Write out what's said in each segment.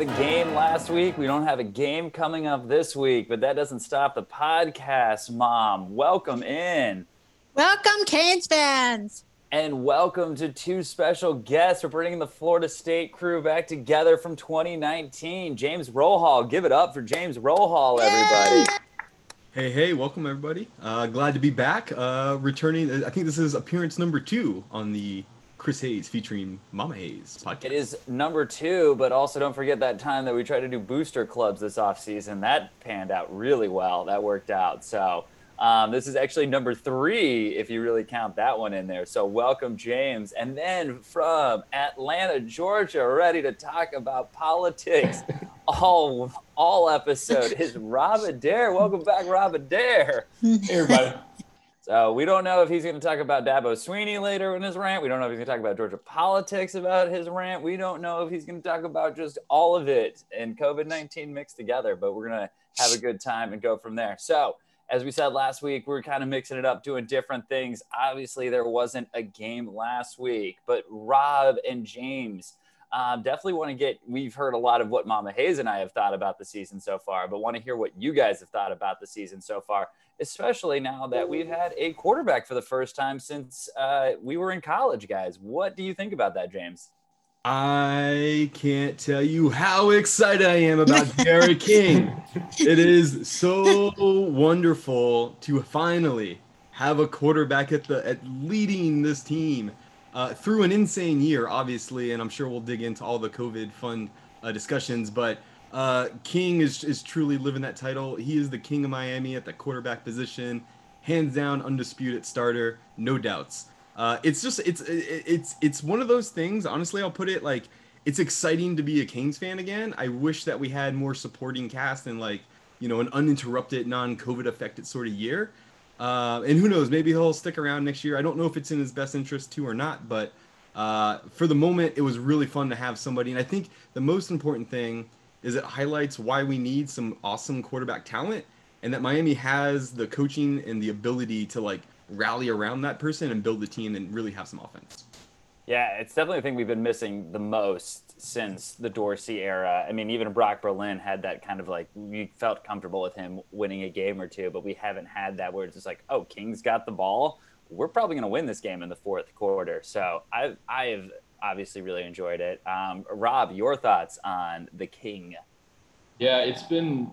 right. Have a game last week. We don't have a game coming up this week, but that doesn't stop the podcast, Mom. Welcome in. Welcome, Canes fans. And welcome to two special guests. We're bringing the Florida State crew back together from 2019. James Rohall. Give it up for James Rohall, everybody. Hey, hey, welcome everybody. Uh, glad to be back. Uh, returning, I think this is appearance number two on the Chris Hayes featuring Mama Hayes podcast. It is number two, but also don't forget that time that we tried to do booster clubs this off season. That panned out really well. That worked out. So um, this is actually number three, if you really count that one in there. So welcome, James. And then from Atlanta, Georgia, ready to talk about politics all all episode is Rob Adair. Welcome back, Rob Adair. Hey, everybody. So we don't know if he's going to talk about Dabo Swinney later in his rant. We don't know if he's going to talk about Georgia politics about his rant. We don't know if he's going to talk about just all of it and COVID 19 mixed together, but we're going to have a good time and go from there. So, as we said last week, we are kind of mixing it up, doing different things. Obviously, there wasn't a game last week, but Rob and James um, definitely want to get. We've heard a lot of what Mama Hayes and I have thought about the season so far, but want to hear what you guys have thought about the season so far, especially now that we've had a quarterback for the first time since uh, we were in college, guys. What do you think about that, James? I can't tell you how excited I am about D'Eriq King. It is so wonderful to finally have a quarterback at the at leading this team uh, through an insane year, obviously, and I'm sure we'll dig into all the COVID fun uh, discussions. But uh, King is is truly living that title. He is the king of Miami at the quarterback position, hands down, undisputed starter, no doubts. Uh, it's just it's it's it's one of those things. Honestly, I'll put it like it's exciting to be a Kings fan again. I wish that we had more supporting cast and like you know an uninterrupted, non-COVID affected sort of year. Uh, and who knows? Maybe he'll stick around next year. I don't know if it's in his best interest to or not, but uh, for the moment, it was really fun to have somebody. And I think the most important thing is it highlights why we need some awesome quarterback talent, and that Miami has the coaching and the ability to like rally around that person and build the team and really have some offense. Yeah, it's definitely a thing we've been missing the most since the Dorsey era. I mean, even Brock Berlin had that kind of like we felt comfortable with him winning a game or two, but we haven't had that where it's just like, oh, King's got the ball. We're probably going to win this game in the fourth quarter. So I I have obviously really enjoyed it. Um, Rob, your thoughts on the King? Yeah, it's been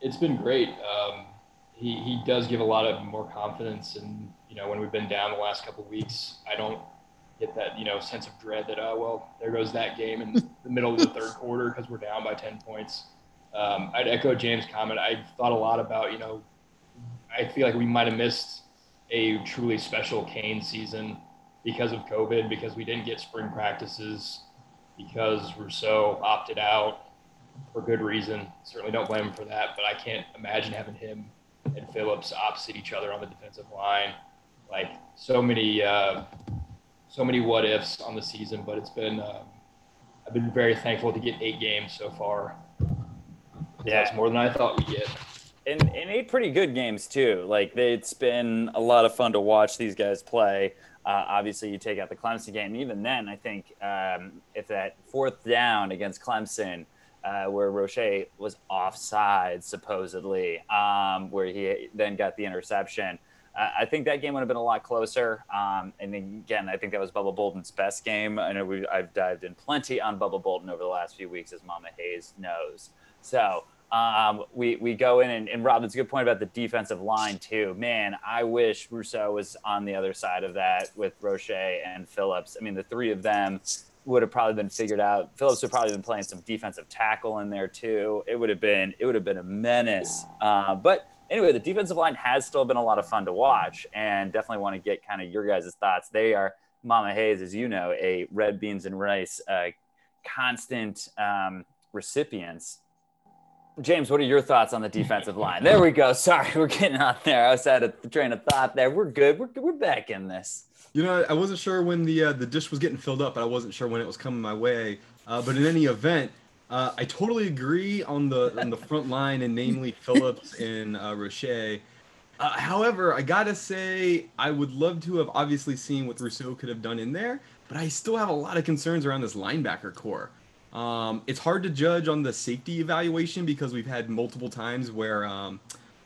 it's been great. Um, he he does give a lot of more confidence, and you know when we've been down the last couple weeks, I don't get that you know sense of dread that oh well there goes that game in the middle of the third quarter because we're down by 10 points um, i'd echo james comment i thought a lot about you know i feel like we might have missed a truly special cane season because of covid because we didn't get spring practices because rousseau opted out for good reason certainly don't blame him for that but i can't imagine having him and phillips opposite each other on the defensive line like so many uh, so many what ifs on the season, but it's been um, I've been very thankful to get eight games so far. Yeah, it's more than I thought we'd get. And, and eight pretty good games too. Like it's been a lot of fun to watch these guys play. Uh, obviously, you take out the Clemson game. Even then, I think um, if that fourth down against Clemson, uh, where Roche was offside supposedly, um, where he then got the interception. I think that game would have been a lot closer. Um, and again, I think that was Bubba Bolden's best game. I know we, I've dived in plenty on Bubba Bolden over the last few weeks, as Mama Hayes knows. So um, we, we go in, and, and Rob, it's a good point about the defensive line, too. Man, I wish Rousseau was on the other side of that with Roche and Phillips. I mean, the three of them would have probably been figured out. Phillips would probably been playing some defensive tackle in there too. It would have been it would have been a menace. Uh, but anyway, the defensive line has still been a lot of fun to watch, and definitely want to get kind of your guys' thoughts. They are Mama Hayes, as you know, a red beans and rice uh, constant um, recipients. James, what are your thoughts on the defensive line? There we go. Sorry, we're getting on there. I was at a train of thought there. We're good. We're, we're back in this. You know, I wasn't sure when the uh, the dish was getting filled up, but I wasn't sure when it was coming my way. Uh, but in any event, uh, I totally agree on the on the front line, and namely Phillips and uh, Roche. Uh, however, I gotta say, I would love to have obviously seen what Rousseau could have done in there, but I still have a lot of concerns around this linebacker corps. Um, it's hard to judge on the safety evaluation because we've had multiple times where, um,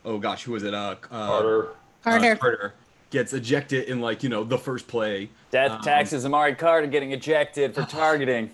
oh gosh, who was it? Uh, uh, Carter. Carter. Uh, Carter gets ejected in like you know the first play. Death Um, taxes Amari Carter getting ejected for targeting.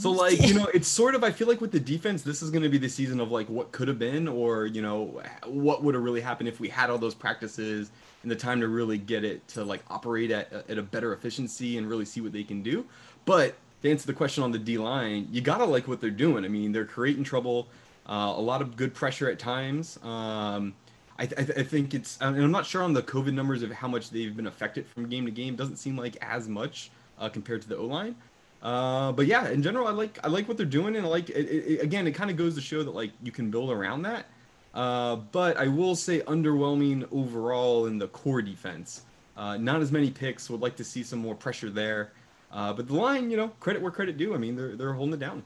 So like you know, it's sort of I feel like with the defense, this is going to be the season of like what could have been, or you know, what would have really happened if we had all those practices and the time to really get it to like operate at at a better efficiency and really see what they can do. But to answer the question on the D line, you gotta like what they're doing. I mean, they're creating trouble, uh, a lot of good pressure at times. Um, I, I, I think it's, and I'm not sure on the COVID numbers of how much they've been affected from game to game. Doesn't seem like as much uh, compared to the O line. Uh, but yeah, in general, I like I like what they're doing, and I like it, it- again. It kind of goes to show that like you can build around that. Uh, but I will say underwhelming overall in the core defense. Uh, not as many picks. Would like to see some more pressure there. Uh, but the line, you know, credit where credit due. I mean, they're they're holding it down.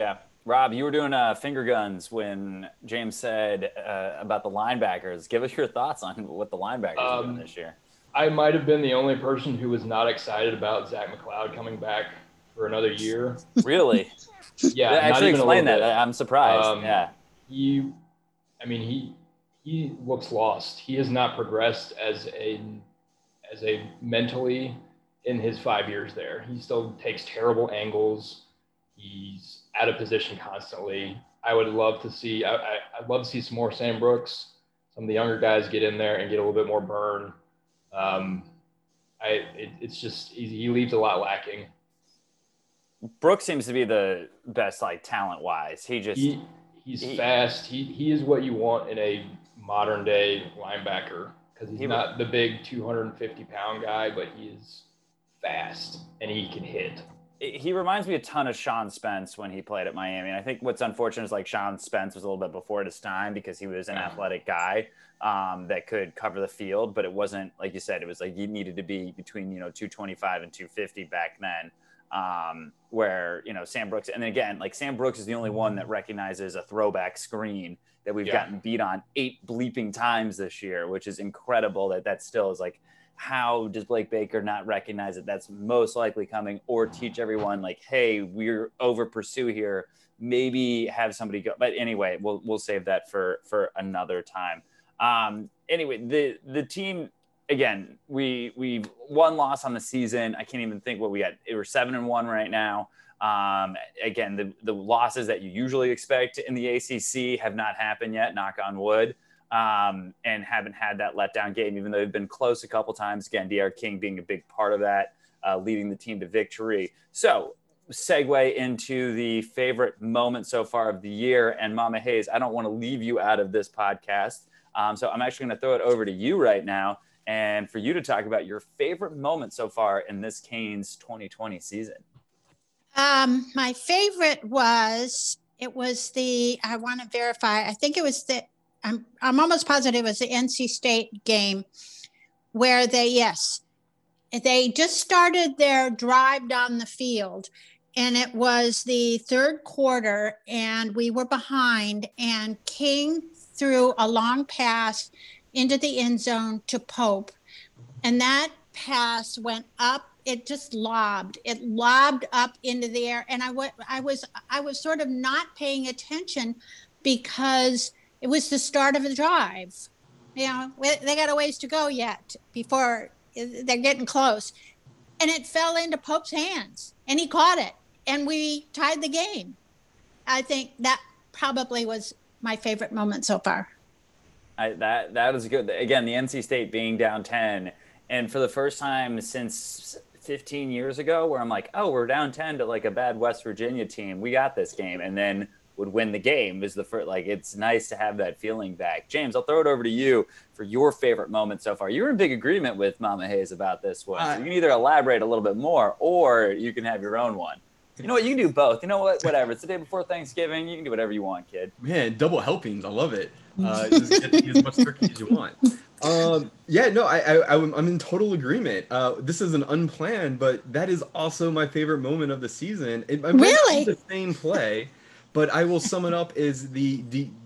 Yeah. Rob, you were doing uh, finger guns when James said uh, about the linebackers. Give us your thoughts on what the linebackers are doing Um, this year. I might have been the only person who was not excited about Zach McCloud coming back for another year. Really? Yeah, not Actually, even a explain that. bit. I'm surprised. Um, yeah. He, I mean, he he looks lost. He has not progressed as a as a mentally in his five years there. He still takes terrible angles. He's out of position constantly. I would love to see. I, I, I'd love to see some more Sam Brooks. Some of the younger guys get in there and get a little bit more burn. Um, I it, it's just he, he leaves a lot lacking. Brooks seems to be the best, like talent wise. He just He he's he- fast. He he is what you want in a modern day linebacker because he's He- not the big 250 pound guy, but he is fast and he can hit. he reminds me a ton of Sean Spence when he played at Miami. And I think what's unfortunate is like Sean Spence was a little bit before his time because he was an athletic guy um, that could cover the field, but it wasn't like you said. It was like you needed to be between you know 225 and 250 back then. Um, where you know Sam Brooks, and then again, like Sam Brooks is the only one that recognizes a throwback screen that we've Yeah. gotten beat on eight bleeping times this year, which is incredible. That that still is like how does Blake Baker not recognize that that's most likely coming or teach everyone like, hey, we're over pursue here. Maybe have somebody go. But anyway, we'll we'll save that for for another time. Um, anyway, the the team again, we we one loss on the season. I can't even think what we got. It were seven and one right now. Um, again, the the losses that you usually expect in the ACC have not happened yet. Knock on wood um, and haven't had that letdown game, even though they've been close a couple times. Again, D'Eriq King being a big part of that, uh, leading the team to victory. So, segue into the favorite moment so far of the year. And Mama Hayes, I don't want to leave you out of this podcast. Um, so, I'm actually going to throw it over to you right now and for you to talk about your favorite moment so far in this Canes 2020 season. Um, my favorite was it was the I want to verify. I think it was the I'm I'm almost positive it was the NC State game where they yes they just started their drive down the field and it was the third quarter and we were behind and King threw a long pass into the end zone to Pope and that pass went up. It just lobbed. It lobbed up into the air and i went i was i was sort of not paying attention because it was the start of the drive you know they got a ways to go yet before uh, they're getting close and it fell into pope's hands and he caught it and we tied the game i think that probably was my favorite moment so far I, that that is good. Again, the NC State being down ten, and for the first time since 15 years ago, where I'm like, oh, we're down 10 to like a bad West Virginia team. We got this game, and then would win the game. Is the first like it's nice to have that feeling back. James, I'll throw it over to you for your favorite moment so far. You're in big agreement with Mama Hayes about this one. So Uh, you can either elaborate a little bit more, or you can have your own one. You know what? You can do both. You know what? Whatever. It's the day before Thanksgiving. You can do whatever you want, kid. Man, double helpings. I love it. Uh, just get as much turkey as you want. Um, yeah, no, I, I, I'm I'm in total agreement. Uh, this is an unplanned, but that is also my favorite moment of the season. It, I might be Really? the same play, but I will sum it up as the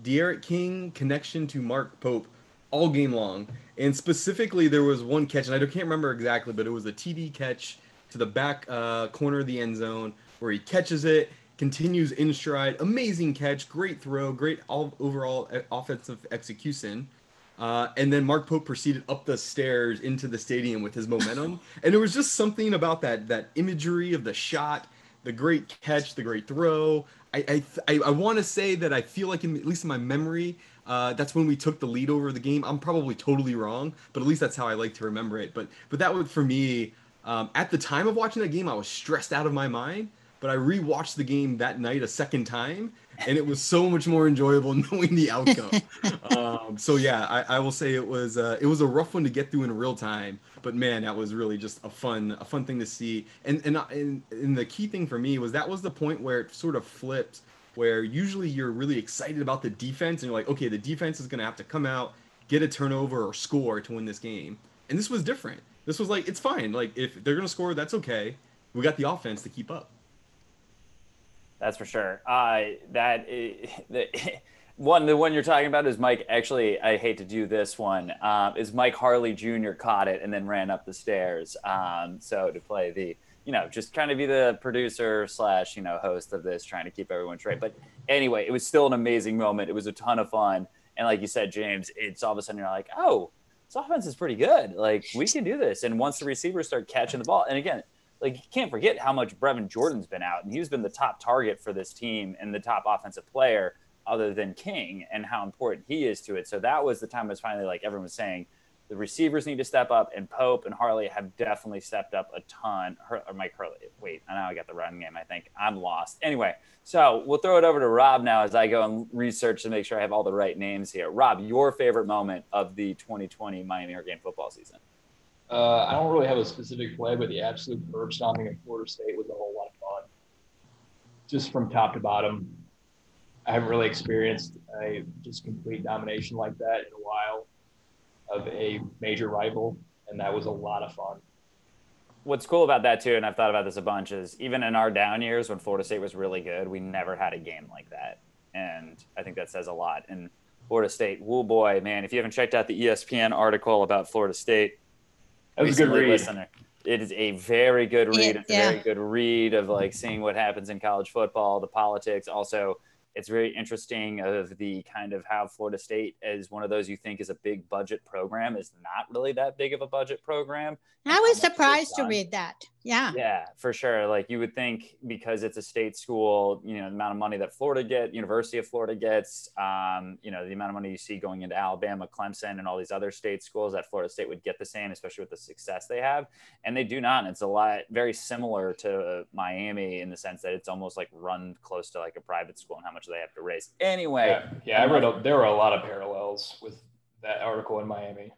D'Eriq King connection to Mark Pope all game long, and specifically there was one catch, and I can't remember exactly, but it was a TD catch to the back uh, corner of the end zone where he catches it continues in stride. Amazing catch, great throw, great all overall offensive execution. Uh, and then Mark Pope proceeded up the stairs into the stadium with his momentum, and there was just something about that that imagery of the shot, the great catch, the great throw. I I, I want to say that I feel like in, at least in my memory, uh, that's when we took the lead over the game. I'm probably totally wrong, but at least that's how I like to remember it. But but that was for me. Um, at the time of watching that game, I was stressed out of my mind. But I rewatched the game that night a second time, and it was so much more enjoyable knowing the outcome. um, so yeah, I, I, will say it was uh, it was a rough one to get through in real time, but man, that was really just a fun a fun thing to see. And and and, and the key thing for me was that was the point where it sort of flipped, where usually you're really excited about the defense and you're like, okay, the defense is gonna have to come out, get a turnover or score to win this game. And this was different. This was like it's fine. Like if they're gonna score, that's okay. We got the offense to keep up. That's for sure. Uh, that the, one, the one you're talking about is Mike. Actually, I hate to do this one. Um, is Mike Harley Jr. caught it and then ran up the stairs. Um, so to play the, you know, just kind of be the producer slash you know host of this, trying to keep everyone straight. But anyway, it was still an amazing moment. It was a ton of fun. And like you said, James, it's all of a sudden you're like, oh, this offense is pretty good. Like we can do this. And once the receivers start catching the ball, and again, like you can't forget how much Brevin Jordan's been out, and he's been the top target for this team and the top offensive player other than King, and how important he is to it. So that was the time was finally like everyone was saying the receivers need to step up, and Pope and Harley have definitely stepped up a ton. Her, or Mike Hurley, wait, I know I got the running game. I think I'm lost. Anyway, so we'll throw it over to Rob now as I go and research to make sure I have all the right names here. Rob, your favorite moment of the 2020 Miami Hurricane football season? Uh, I don't really have a specific play, but the absolute verb stomping at Florida State was a whole lot of fun. Just from top to bottom, I haven't really experienced a just complete domination like that in a while of a major rival, and that was a lot of fun. What's cool about that too, and I've thought about this a bunch, is even in our down years when Florida State was really good, we never had a game like that, and I think that says a lot. And Florida State, woo boy, man! If you haven't checked out the ESPN article about Florida State that was a good read. Listener. It is a very good read. It's yeah. a very good read of like seeing what happens in college football, the politics. Also, it's very interesting of the kind of how Florida State is one of those you think is a big budget program is not really that big of a budget program. I was surprised to read that. Yeah. Yeah, for sure. Like you would think because it's a state school, you know, the amount of money that Florida get, University of Florida gets, um, you know, the amount of money you see going into Alabama, Clemson, and all these other state schools that Florida State would get the same, especially with the success they have. And they do not. And it's a lot very similar to Miami in the sense that it's almost like run close to like a private school and how much they have to raise. Anyway. Yeah, yeah I read a, there were a lot of parallels with that article in Miami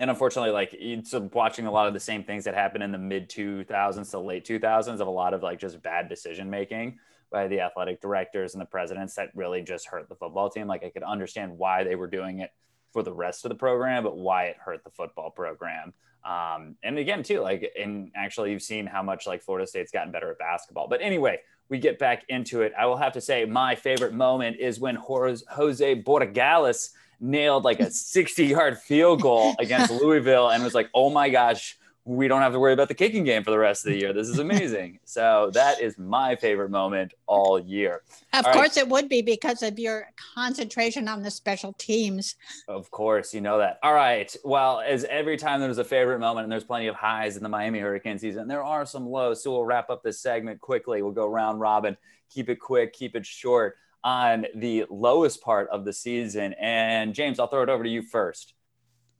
and unfortunately, like it's watching a lot of the same things that happened in the mid 2000s to late 2000s of a lot of like just bad decision making by the athletic directors and the presidents that really just hurt the football team. Like I could understand why they were doing it for the rest of the program, but why it hurt the football program. Um, and again, too, like, and actually, you've seen how much like Florida State's gotten better at basketball. But anyway, we get back into it. I will have to say, my favorite moment is when Jose Borregales nailed like a 60 yard field goal against Louisville and was like, oh my gosh, we don't have to worry about the kicking game for the rest of the year. This is amazing. so that is my favorite moment all year. Of all course, right. it would be because of your concentration on the special teams. Of course, you know that. All right. Well, as every time there's a favorite moment, and there's plenty of highs in the Miami Hurricane season, there are some lows. So we'll wrap up this segment quickly. We'll go round robin, keep it quick, keep it short on the lowest part of the season. And James, I'll throw it over to you first.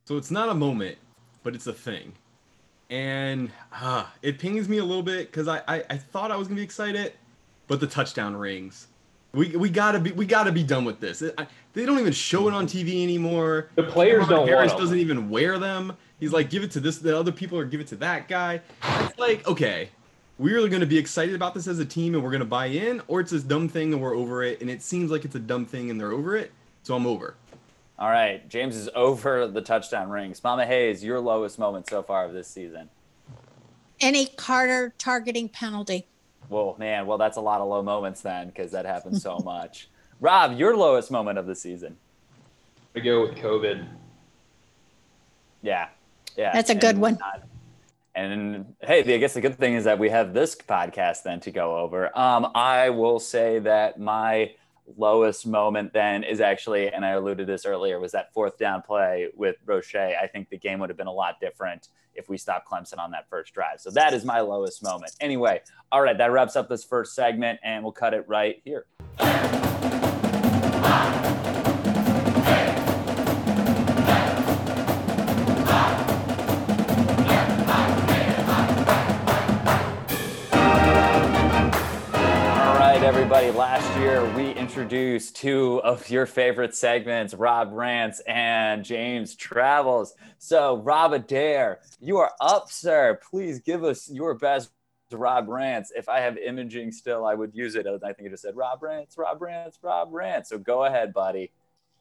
So it's not a moment, but it's a thing. And uh, it pings me a little bit because I, I, I thought I was gonna be excited, but the touchdown rings. We, we gotta be we gotta be done with this. It, I, they don't even show it on TV anymore. The players don't. Harris doesn't even wear them. He's like, give it to this, the other people, or give it to that guy. It's like, okay, we're going to be excited about this as a team and we're going to buy in, or it's this dumb thing and we're over it. And it seems like it's a dumb thing and they're over it. So I'm over. All right. James is over the touchdown rings. Mama Hayes, your lowest moment so far of this season? Any Carter targeting penalty. Whoa, man. Well, that's a lot of low moments then because that happens so much. Rob, your lowest moment of the season? I go with COVID. Yeah. Yeah. That's a good one. Not, And hey, I guess the good thing is that we have this podcast then to go over. Um, I will say that my lowest moment then is actually, and I alluded to this earlier, was that fourth down play with Roche. I think the game would have been a lot different if we stopped Clemson on that first drive. So that is my lowest moment. Anyway, all right, that wraps up this first segment, and we'll cut it right here. Introduced two of your favorite segments, Rob Rants and James Travels. So, Rob Adair, you are up, sir. Please give us your best Rob Rants. If I have imaging still, I would use it. I think it just said Rob Rants, Rob Rants, Rob Rants. So, go ahead, buddy.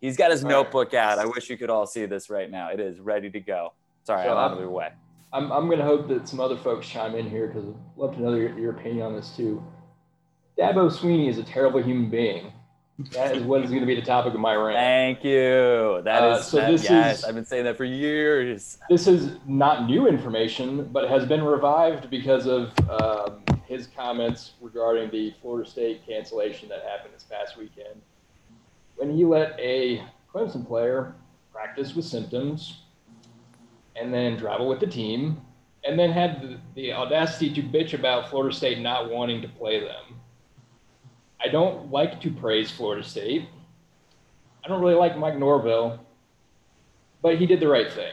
He's got his all notebook right. out. I wish you could all see this right now. It is ready to go. Sorry, so I'm out of the way. I'm, I'm going to hope that some other folks chime in here because I'd love to know your, your opinion on this too. Dabo Swinney is a terrible human being. That is what is going to be the topic of my rant. Thank you. That uh, is so. That, this yes, is, I've been saying that for years. This is not new information, but has been revived because of um, his comments regarding the Florida State cancellation that happened this past weekend, when he let a Clemson player practice with symptoms, and then travel with the team, and then had the, the audacity to bitch about Florida State not wanting to play them I don't like to praise Florida State. I don't really like Mike Norvell, but he did the right thing.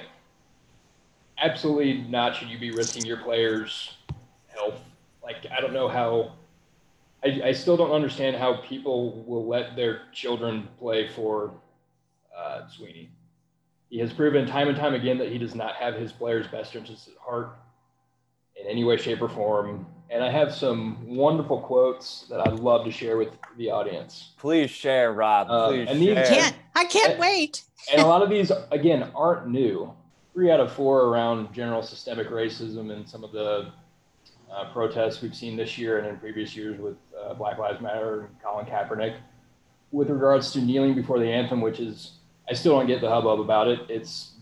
Absolutely not should you be risking your players' health. Like, I don't know how, I, I still don't understand how people will let their children play for uh, Swinney. He has proven time and time again that he does not have his players' best interests at heart in any way, shape, or form and I have some wonderful quotes that I'd love to share with the audience. Please share, Rob. Uh, Please and these, share. I can't, I can't and, wait. and a lot of these, again, aren't new. Three out of four around general systemic racism and some of the uh, protests we've seen this year and in previous years with uh, Black Lives Matter and Colin Kaepernick. With regards to kneeling before the anthem, which is, I still don't get the hubbub about it. It's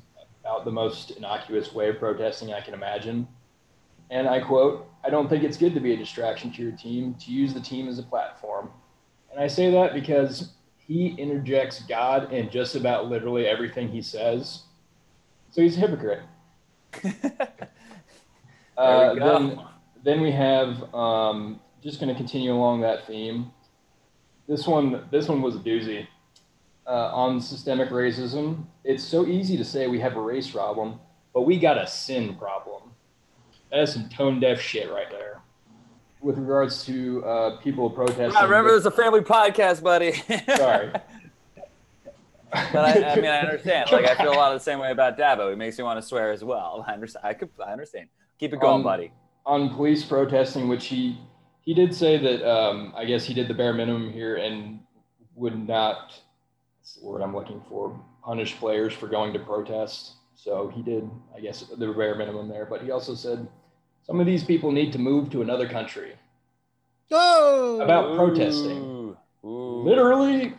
about the most innocuous way of protesting I can imagine. And I quote, I don't think it's good to be a distraction to your team, to use the team as a platform. And I say that because he interjects God in just about literally everything he says. So he's a hypocrite. uh, then, then we have, um, just going to continue along that theme. This one, this one was a doozy. Uh, on systemic racism, it's so easy to say we have a race problem, but we got a sin problem. That is some tone deaf shit right there. With regards to uh, people protesting. I remember, there's a family podcast, buddy. Sorry. but I, I, mean, I understand. Like, I feel a lot of the same way about Dabo. It makes me want to swear as well. I understand. I could. I understand. Keep it going, um, buddy. On police protesting, which he he did say that. Um, I guess he did the bare minimum here and would not. That's the word I'm looking for. Punish players for going to protest. So he did, I guess, the bare minimum there. But he also said some of these people need to move to another country. Oh, about Ooh. protesting. Ooh. Literally,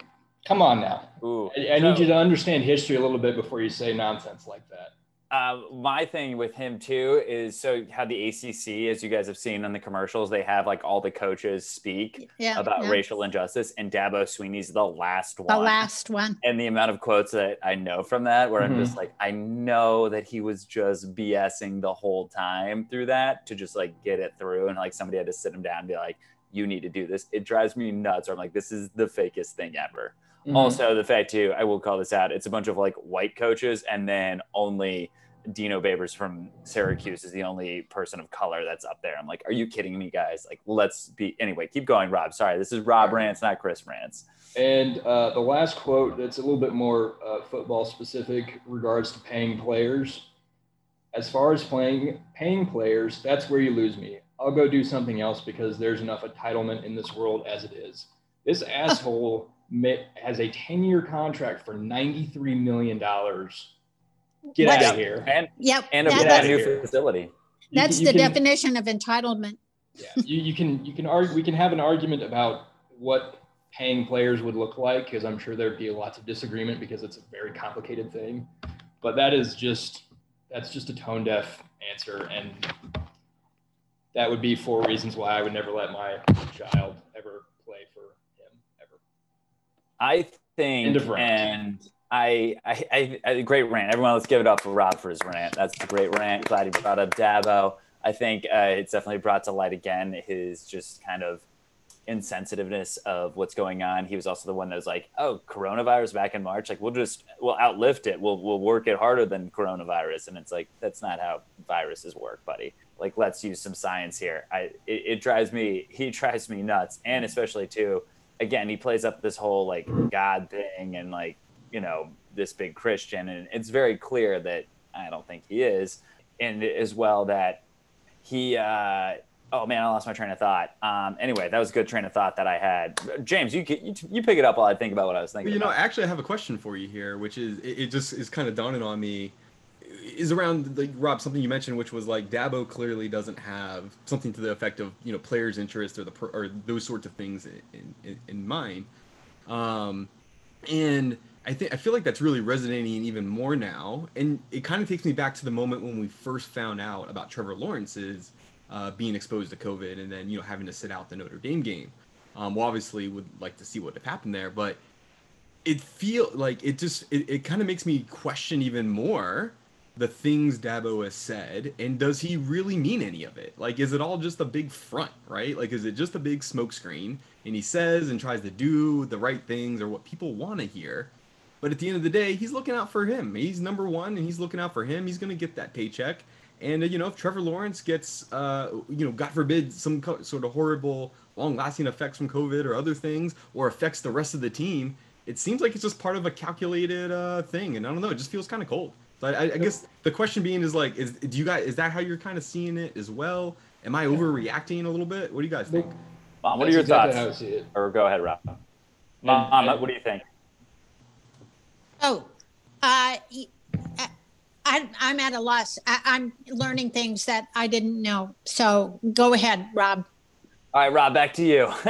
come on now. I, I, need you to understand history a little bit before you say nonsense like that. Uh, my thing with him too is so how the ACC, as you guys have seen in the commercials, they have like all the coaches speak yeah, about yeah. racial injustice, and Dabo Swinney's the last one. The last one. And the amount of quotes that I know from that, where mm-hmm. I'm just like, I know that he was just BSing the whole time through that to just like get it through, and like somebody had to sit him down and be like, "You need to do this." It drives me nuts. Or I'm like, "This is the fakest thing ever." Mm-hmm. Also, the fact too, I will call this out. It's a bunch of like white coaches, and then only Dino Babers from Syracuse is the only person of color that's up there. I'm like, are you kidding me, guys? Like, let's be anyway. Keep going, Rob. Sorry, this is Rob Rants, not Chris Rants. And uh, the last quote that's a little bit more uh, football specific regards to paying players. As far as playing paying players, that's where you lose me. I'll go do something else because there's enough entitlement in this world as it is. This asshole has a 10 year contract for $93 million. Get out of here. And, yep, and a brand new here. facility. That's you, you the can, definition of entitlement. Yeah, you, you can you can argue we can have an argument about what paying players would look like because I'm sure there'd be lots of disagreement because it's a very complicated thing. But that is just that's just a tone deaf answer, and that would be four reasons why I would never let my child ever play for him ever. I think, and I, I, I, great rant. Everyone, let's give it up for Rob for his rant. That's a great rant. Glad he brought up Dabo. I think uh, it's definitely brought to light again his just kind of insensitiveness of what's going on. He was also the one that was like, "Oh, coronavirus back in March. Like, we'll just we'll outlift it. We'll we'll work it harder than coronavirus." And it's like that's not how viruses work, buddy. Like, let's use some science here. I it, it drives me. He drives me nuts, and especially too. Again, he plays up this whole like God thing and like you know this big Christian, and it's very clear that I don't think he is, and as well that he uh, oh man i lost my train of thought. Um, anyway that was a good train of thought that i had. James you, you you pick it up while i think about what i was thinking you know about. actually i have a question for you here which is it, it just is kind of dawning on me. Is around like rob something you mentioned which was like dabo clearly doesn't have something to the effect of you know players interest or the or those sorts of things in in, in mind. Um and I think I feel like that's really resonating even more now, and it kind of takes me back to the moment when we first found out about Trevor Lawrence's uh, being exposed to COVID, and then you know having to sit out the Notre Dame game. Um, well, obviously, would like to see what happened there, but it feel like it just it, it kind of makes me question even more the things Dabo has said, and does he really mean any of it? Like, is it all just a big front, right? Like, is it just a big smokescreen? And he says and tries to do the right things or what people want to hear, but at the end of the day, he's looking out for him. He's number one, and he's looking out for him. He's going to get that paycheck. And uh, you know, if Trevor Lawrence gets, uh, you know, God forbid, some co- sort of horrible, long-lasting effects from COVID or other things, or affects the rest of the team, it seems like it's just part of a calculated uh, thing. And I don't know, it just feels kind of cold. So I, I, guess the question being is like, is do you guys is that how you're kind of seeing it as well? Am I overreacting a little bit? What do you guys think? Mom, what are your exactly thoughts? Or go ahead, Rob. Mom, what do you think? Oh, uh, I, I'm at a loss. I, I'm learning things that I didn't know. So go ahead, Rob. All right, Rob, back to you.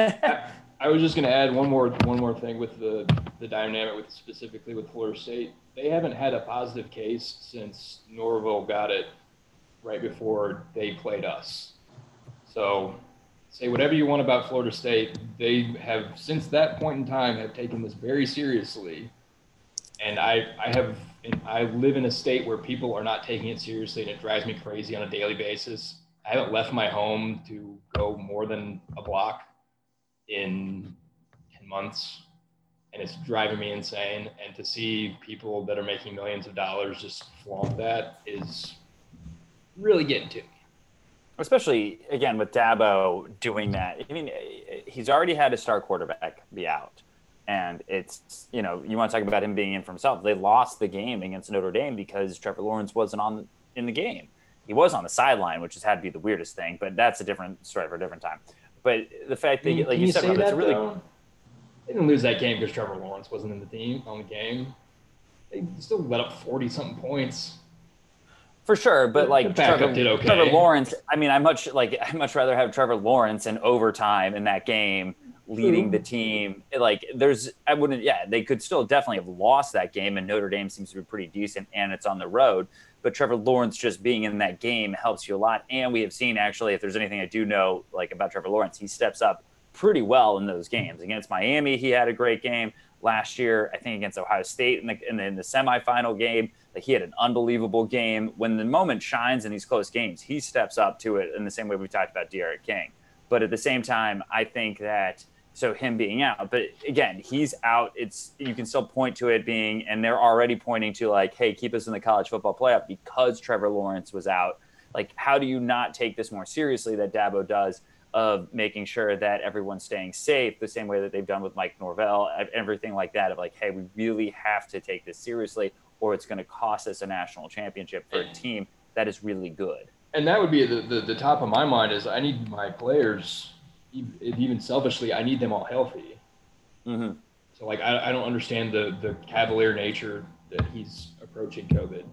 I was just going to add one more one more thing with the the dynamic with specifically with Florida State. They haven't had a positive case since Norvell got it right before they played us. So say whatever you want about Florida State, they have since that point in time have taken this very seriously and I I have I live in a state where people are not taking it seriously, and it drives me crazy on a daily basis. I haven't left my home to go more than a block in ten months, and it's driving me insane. And to see people that are making millions of dollars just flaunt that is really getting to me. Especially again with Dabo doing that. I mean, he's already had a star quarterback be out and it's, you know, you want to talk about him being in for himself. They lost the game against Notre Dame because Trevor Lawrence wasn't on in the game. He was on the sideline, which has had to be the weirdest thing, but that's a different story for a different time. But the fact that, like you, you said, Robert, it's really. Though? They didn't lose that game because Trevor Lawrence wasn't in the team on the game. They still let up forty something points. For sure, but like Trevor, okay. Trevor Lawrence, I mean, I much like I much rather have Trevor Lawrence in overtime in that game leading the team. Like there's, I wouldn't, yeah, they could still definitely have lost that game, and Notre Dame seems to be pretty decent, and it's on the road. But Trevor Lawrence just being in that game helps you a lot. And we have seen actually, if there's anything I do know like about Trevor Lawrence, he steps up pretty well in those games. Against Miami, he had a great game last year. I think against Ohio State in the in the, in the semifinal game, like he had an unbelievable game. When the moment shines in these close games, he steps up to it in the same way we talked about D'Eriq King. But at the same time, I think that so him being out. But again he's out. It's you can still point to it being and they're already pointing to like hey keep us in the college football playoff because trevor lawrence was out. Like how do you not take this more seriously that dabo does of making sure that everyone's staying safe the same way that they've done with mike norvell everything like that of like hey we really have to take this seriously or it's going to cost us a national championship for a mm. team that is really good. And that would be the, the, the top of my mind is i need my players even selfishly, I need them all healthy. Mm-hmm. So like, I, I don't understand the the cavalier nature that he's approaching COVID.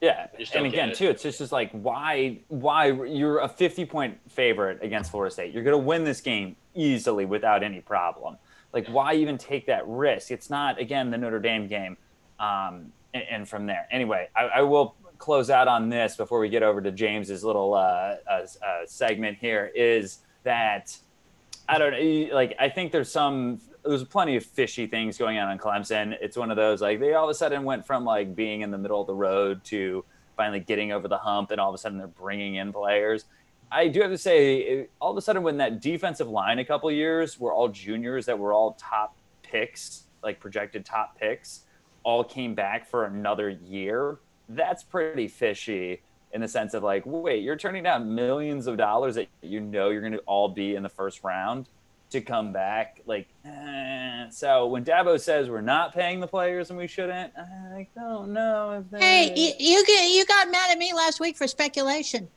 Yeah, and again, it. too, it's just, just like why why you're a 50 point favorite against Florida State. You're going to win this game easily without any problem. Like, why even take that risk? It's not again the Notre Dame game, um, and, and, from there. Anyway, I, I will close out on this before we get over to James's little uh, uh, uh, segment here is that I don't know. Like, I think there's some, there's plenty of fishy things going on in Clemson. It's one of those, like, they all of a sudden went from like being in the middle of the road to finally getting over the hump, and all of a sudden they're bringing in players. I do have to say, all of a sudden, when that defensive line a couple years were all juniors that were all top picks, like projected top picks, all came back for another year. That's pretty fishy in the sense of like, wait, you're turning down millions of dollars that you know you're going to all be in the first round to come back. Like, eh. so when Dabo says we're not paying the players and we shouldn't, I don't know if they. Hey, you, you get you got mad at me last week for speculation.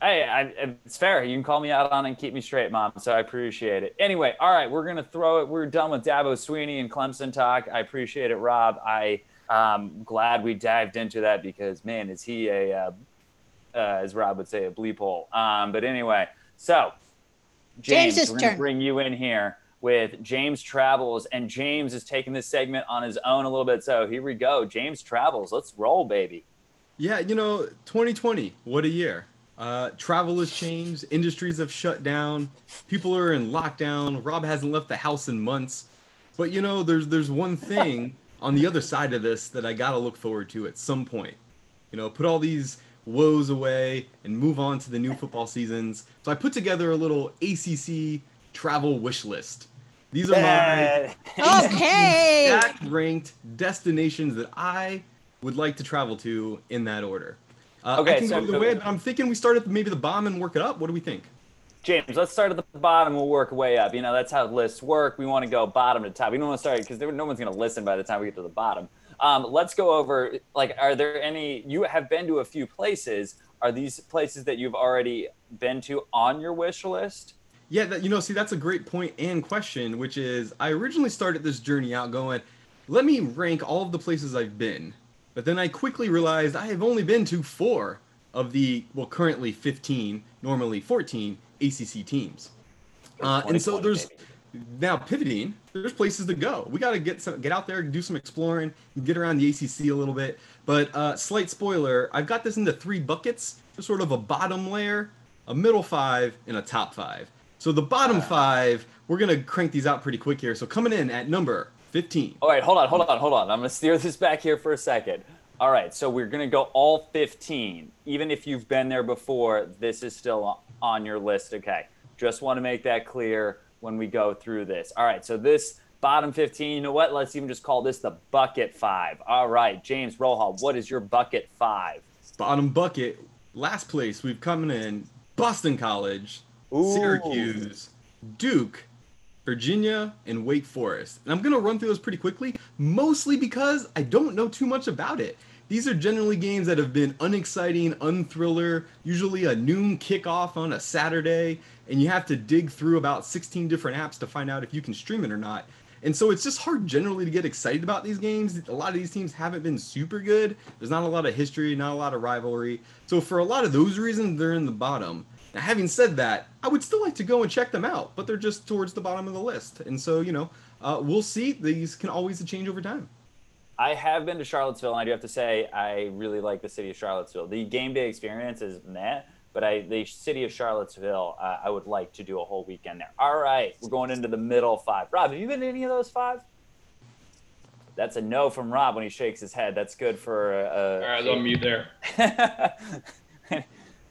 Hey, I, it's fair. You can call me out on it and keep me straight, Mom. So I appreciate it. Anyway, all right, we're gonna throw it. We're done with Dabo Swinney and Clemson talk. I appreciate it, Rob. I um glad we dived into that because man, is he a uh, uh, as Rob would say, a bleep hole. Um, but anyway, so James, James's we're gonna turn. bring you in here with James Travels, and James is taking this segment on his own a little bit. So here we go, James Travels. Let's roll, baby. Yeah, you know, 2020, what a year. Uh, travel has changed, industries have shut down, people are in lockdown. Rob hasn't left the house in months. But you know, there's there's one thing on the other side of this that I gotta look forward to at some point. You know, put all these woes away and move on to the new football seasons. So I put together a little ACC travel wish list. These are my Uh, Okay. stacked ranked destinations that I would like to travel to in that order. Uh, Okay, I can so- go either way, but I'm thinking we start at maybe the bomb and work it up. What do we think? James, let's start at the bottom. We'll work way up. You know, that's how lists work. We want to go bottom to top. We don't want to start because no one's going to listen by the time we get to the bottom. Um, let's go over. Like, are there any? You have been to a few places. Are these places that you've already been to on your wish list? Yeah, that, you know, see, that's a great point and question, which is I originally started this journey out going, let me rank all of the places I've been. But then I quickly realized I have only been to four of the, well, currently 15, normally 14 ACC teams. Uh, and so there's now pivoting. There's places to go. We got to get some, get out there, do some exploring, get around the ACC a little bit. But uh, slight spoiler, I've got this into three buckets. There's sort of a bottom layer, a middle five, and a top five. So the bottom five, we're gonna crank these out pretty quick here. So coming in at number 15. All right, hold on, hold on, hold on. I'm going to steer this back here for a second. All right, so we're going to go all 15. Even if you've been there before, this is still on your list. Okay, just want to make that clear when we go through this. All right, so this bottom 15, you know what? Let's even just call this the bucket five. All right, James Rohal, what is your bucket five? Bottom bucket, last place we've come in Boston College, Ooh. Syracuse, Duke, Virginia, and Wake Forest. And I'm going to run through those pretty quickly, mostly because I don't know too much about it. These are generally games that have been unexciting, unthriller, usually a noon kickoff on a Saturday, and you have to dig through about 16 different apps to find out if you can stream it or not. And so it's just hard generally to get excited about these games. A lot of these teams haven't been super good. There's not a lot of history, not a lot of rivalry. So for a lot of those reasons, they're in the bottom. Now, having said that, I would still like to go and check them out, but they're just towards the bottom of the list. And so, you know, uh, we'll see. These can always change over time. I have been to Charlottesville, and I do have to say I really like the city of Charlottesville. The game day experience is meh, but I the city of Charlottesville, uh, I would like to do a whole weekend there. All right, we're going into the middle five. Rob, have you been to any of those five? That's a no from Rob when he shakes his head. That's good for uh, All right, I was on mute there.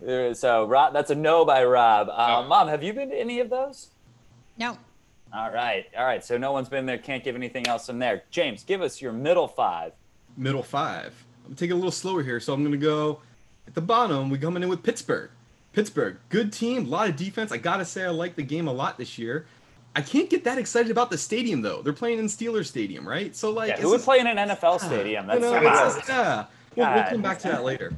so Rob, that's a no by Rob. Uh, Oh. Mom, have you been to any of those? No. All right, all right. So no one's been there. Can't give anything else from there. James, give us your middle five. Middle five. I'm taking a little slower here, so I'm going to go at the bottom. We're coming in with Pittsburgh. Pittsburgh, good team, a lot of defense. I gotta say, I like the game a lot this year. I can't get that excited about the stadium though. They're playing in Steelers Stadium, right? So like, Yeah, who would play in an NFL stadium? you That's know, it's just- yeah. We'll, we'll come back to that later.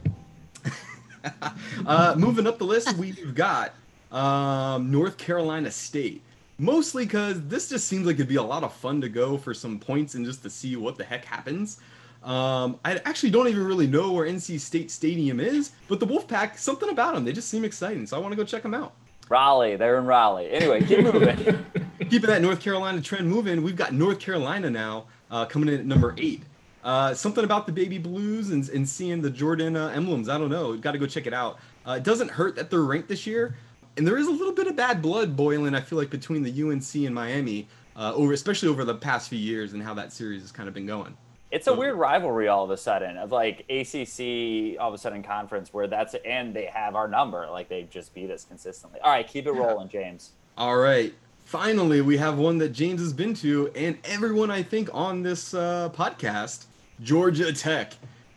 uh, moving up the list, we've got um, North Carolina State. Mostly because this just seems like it'd be a lot of fun to go for some points and just to see what the heck happens. Um, I actually don't even really know where NC State Stadium is, but the Wolfpack, something about them, they just seem exciting, so I want to go check them out. Raleigh. They're in Raleigh. Anyway, keep moving. Keeping that North Carolina trend moving, we've got North Carolina now uh, coming in at number eight. Uh, something about the baby blues and, and seeing the Jordan uh, emblems. I don't know. Got to go check it out. Uh, it doesn't hurt that they're ranked this year, and there is a little bit of bad blood boiling. I feel like between the UNC and Miami, uh, over especially over the past few years and how that series has kind of been going. It's a weird rivalry all of a sudden of like ACC all of a sudden conference where that's and they have our number like they just beat us consistently. All right, keep it rolling, James. All right. Finally, we have one that James has been to, and everyone I think on this uh, podcast, Georgia Tech,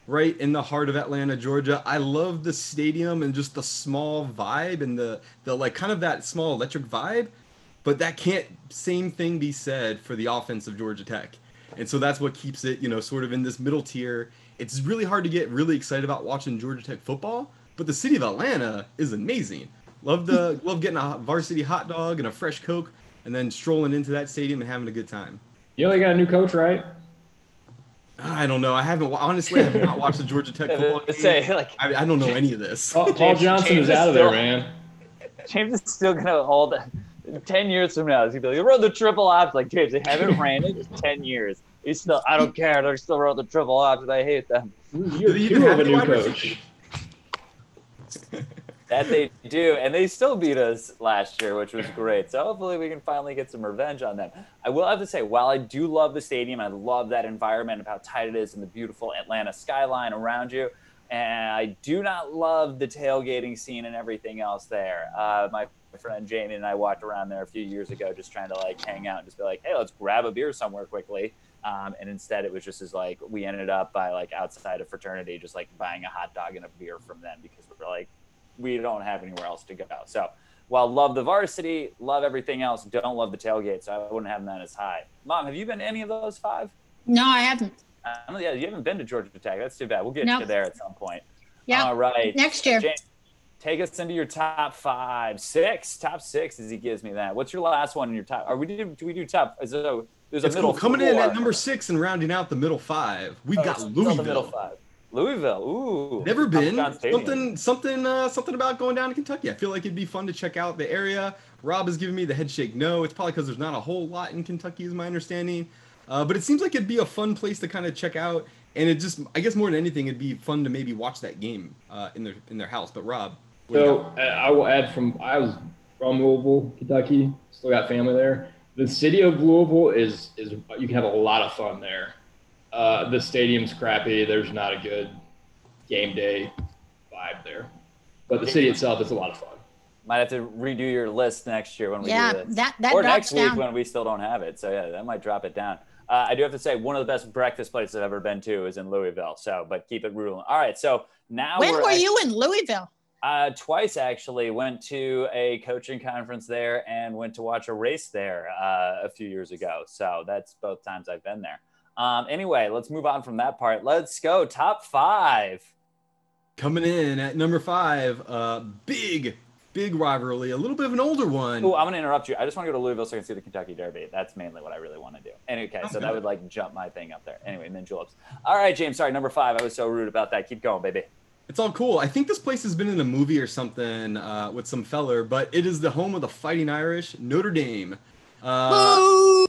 right in the heart of Atlanta, Georgia. I love the stadium and just the small vibe and the the like kind of that small electric vibe, but that can't same thing be said for the offense of Georgia Tech. And so that's what keeps it, you know, sort of in this middle tier. It's really hard to get really excited about watching Georgia Tech football, but the city of Atlanta is amazing. Love the love getting a varsity hot dog and a fresh Coke, and then strolling into that stadium and having a good time. You only got a new coach, right? I don't know. I haven't honestly. I have not watched the Georgia Tech football game. Say, like, I, I don't know any of this. Paul, Paul Johnson James is out is of there, man. James is still gonna hold. Ten years from now, he's gonna be like, run the triple option." Like James, they haven't ran it in ten years. He's still. I don't care. They're still running the triple option. I hate them. You're they even have a new wide coach. That they do, and they still beat us last year, which was great. So hopefully we can finally get some revenge on them. I will have to say, while I do love the stadium, I love that environment of how tight it is and the beautiful Atlanta skyline around you. And I do not love the tailgating scene and everything else there. Uh, my friend Jamie and I walked around there a few years ago, just trying to like hang out and just be like, "Hey, let's grab a beer somewhere quickly." Um, and instead, it was just as like we ended up by like outside of fraternity, just like buying a hot dog and a beer from them because we're like we don't have anywhere else to go. So while love the varsity, love everything else, don't love the tailgate. So I wouldn't have that as high. Mom, have you been to any of those five? No, I haven't. Uh, yeah, you haven't been to Georgia Tech. That's too bad. We'll get No. you there at some point. Yeah. All right. Next year. James, take us into your top five, six, top six as he gives me that. What's your last one in your top? Are we do, do we do top? Is there a, there's a It's middle cool. Coming in at number six and rounding out the middle five, we've Oh, got it's still the middle Louisville. five. Louisville. Ooh. Never been. Something, something, uh, something about going down to Kentucky. I feel like it'd be fun to check out the area. Rob has given me the head shake. No, it's probably because there's not a whole lot in Kentucky, is my understanding. Uh, but it seems like it'd be a fun place to kind of check out. And it just, I guess, more than anything, it'd be fun to maybe watch that game uh, in their in their house. But Rob, what do you So got? uh, I will add from I was from Louisville, Kentucky. Still got family there. The city of Louisville is is you can have a lot of fun there. Uh, the stadium's crappy. There's not a good game day vibe there, but the city itself is a lot of fun. Might have to redo your list next year when we Yeah, do this. that that or drops next week down. when we still don't have it. So yeah, that might drop it down. Uh, I do have to say one of the best breakfast places I've ever been to is in Louisville. So, but keep it ruling. All right, so now when we're were act- you in Louisville? Uh, twice actually went to a coaching conference there and went to watch a race there uh, a few years ago. So that's both times I've been there. Um, anyway, let's move on from that part. Let's go top five. Coming in at number five, uh, big, big rivalry, a little bit of an older one. Oh, I'm gonna interrupt you. I just want to go to Louisville so I can see the Kentucky Derby. That's mainly what I really want to do. And okay, so that would like jump my thing up there. Anyway, and then juleps. All right, James. Sorry, number five. I was so rude about that. Keep going, baby. It's all cool. I think this place has been in a movie or something uh, with some feller, but it is the home of the Fighting Irish, Notre Dame. Uh, Boo!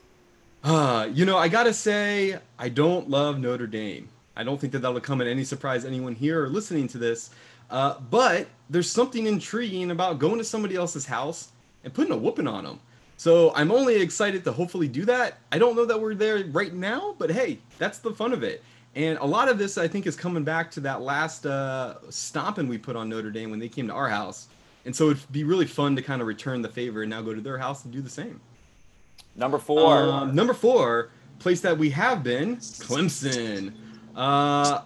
Uh, you know, I gotta say, I don't love Notre Dame. I don't think that that'll come at any surprise anyone here or listening to this. Uh, but there's something intriguing about going to somebody else's house and putting a whooping on them. So I'm only excited to hopefully do that. I don't know that we're there right now, but hey, that's the fun of it. And a lot of this, I think, is coming back to that last uh, stomping we put on Notre Dame when they came to our house. And so it'd be really fun to kind of return the favor and now go to their house and do the same. Number four. Um, number four, place that we have been, Clemson. Uh,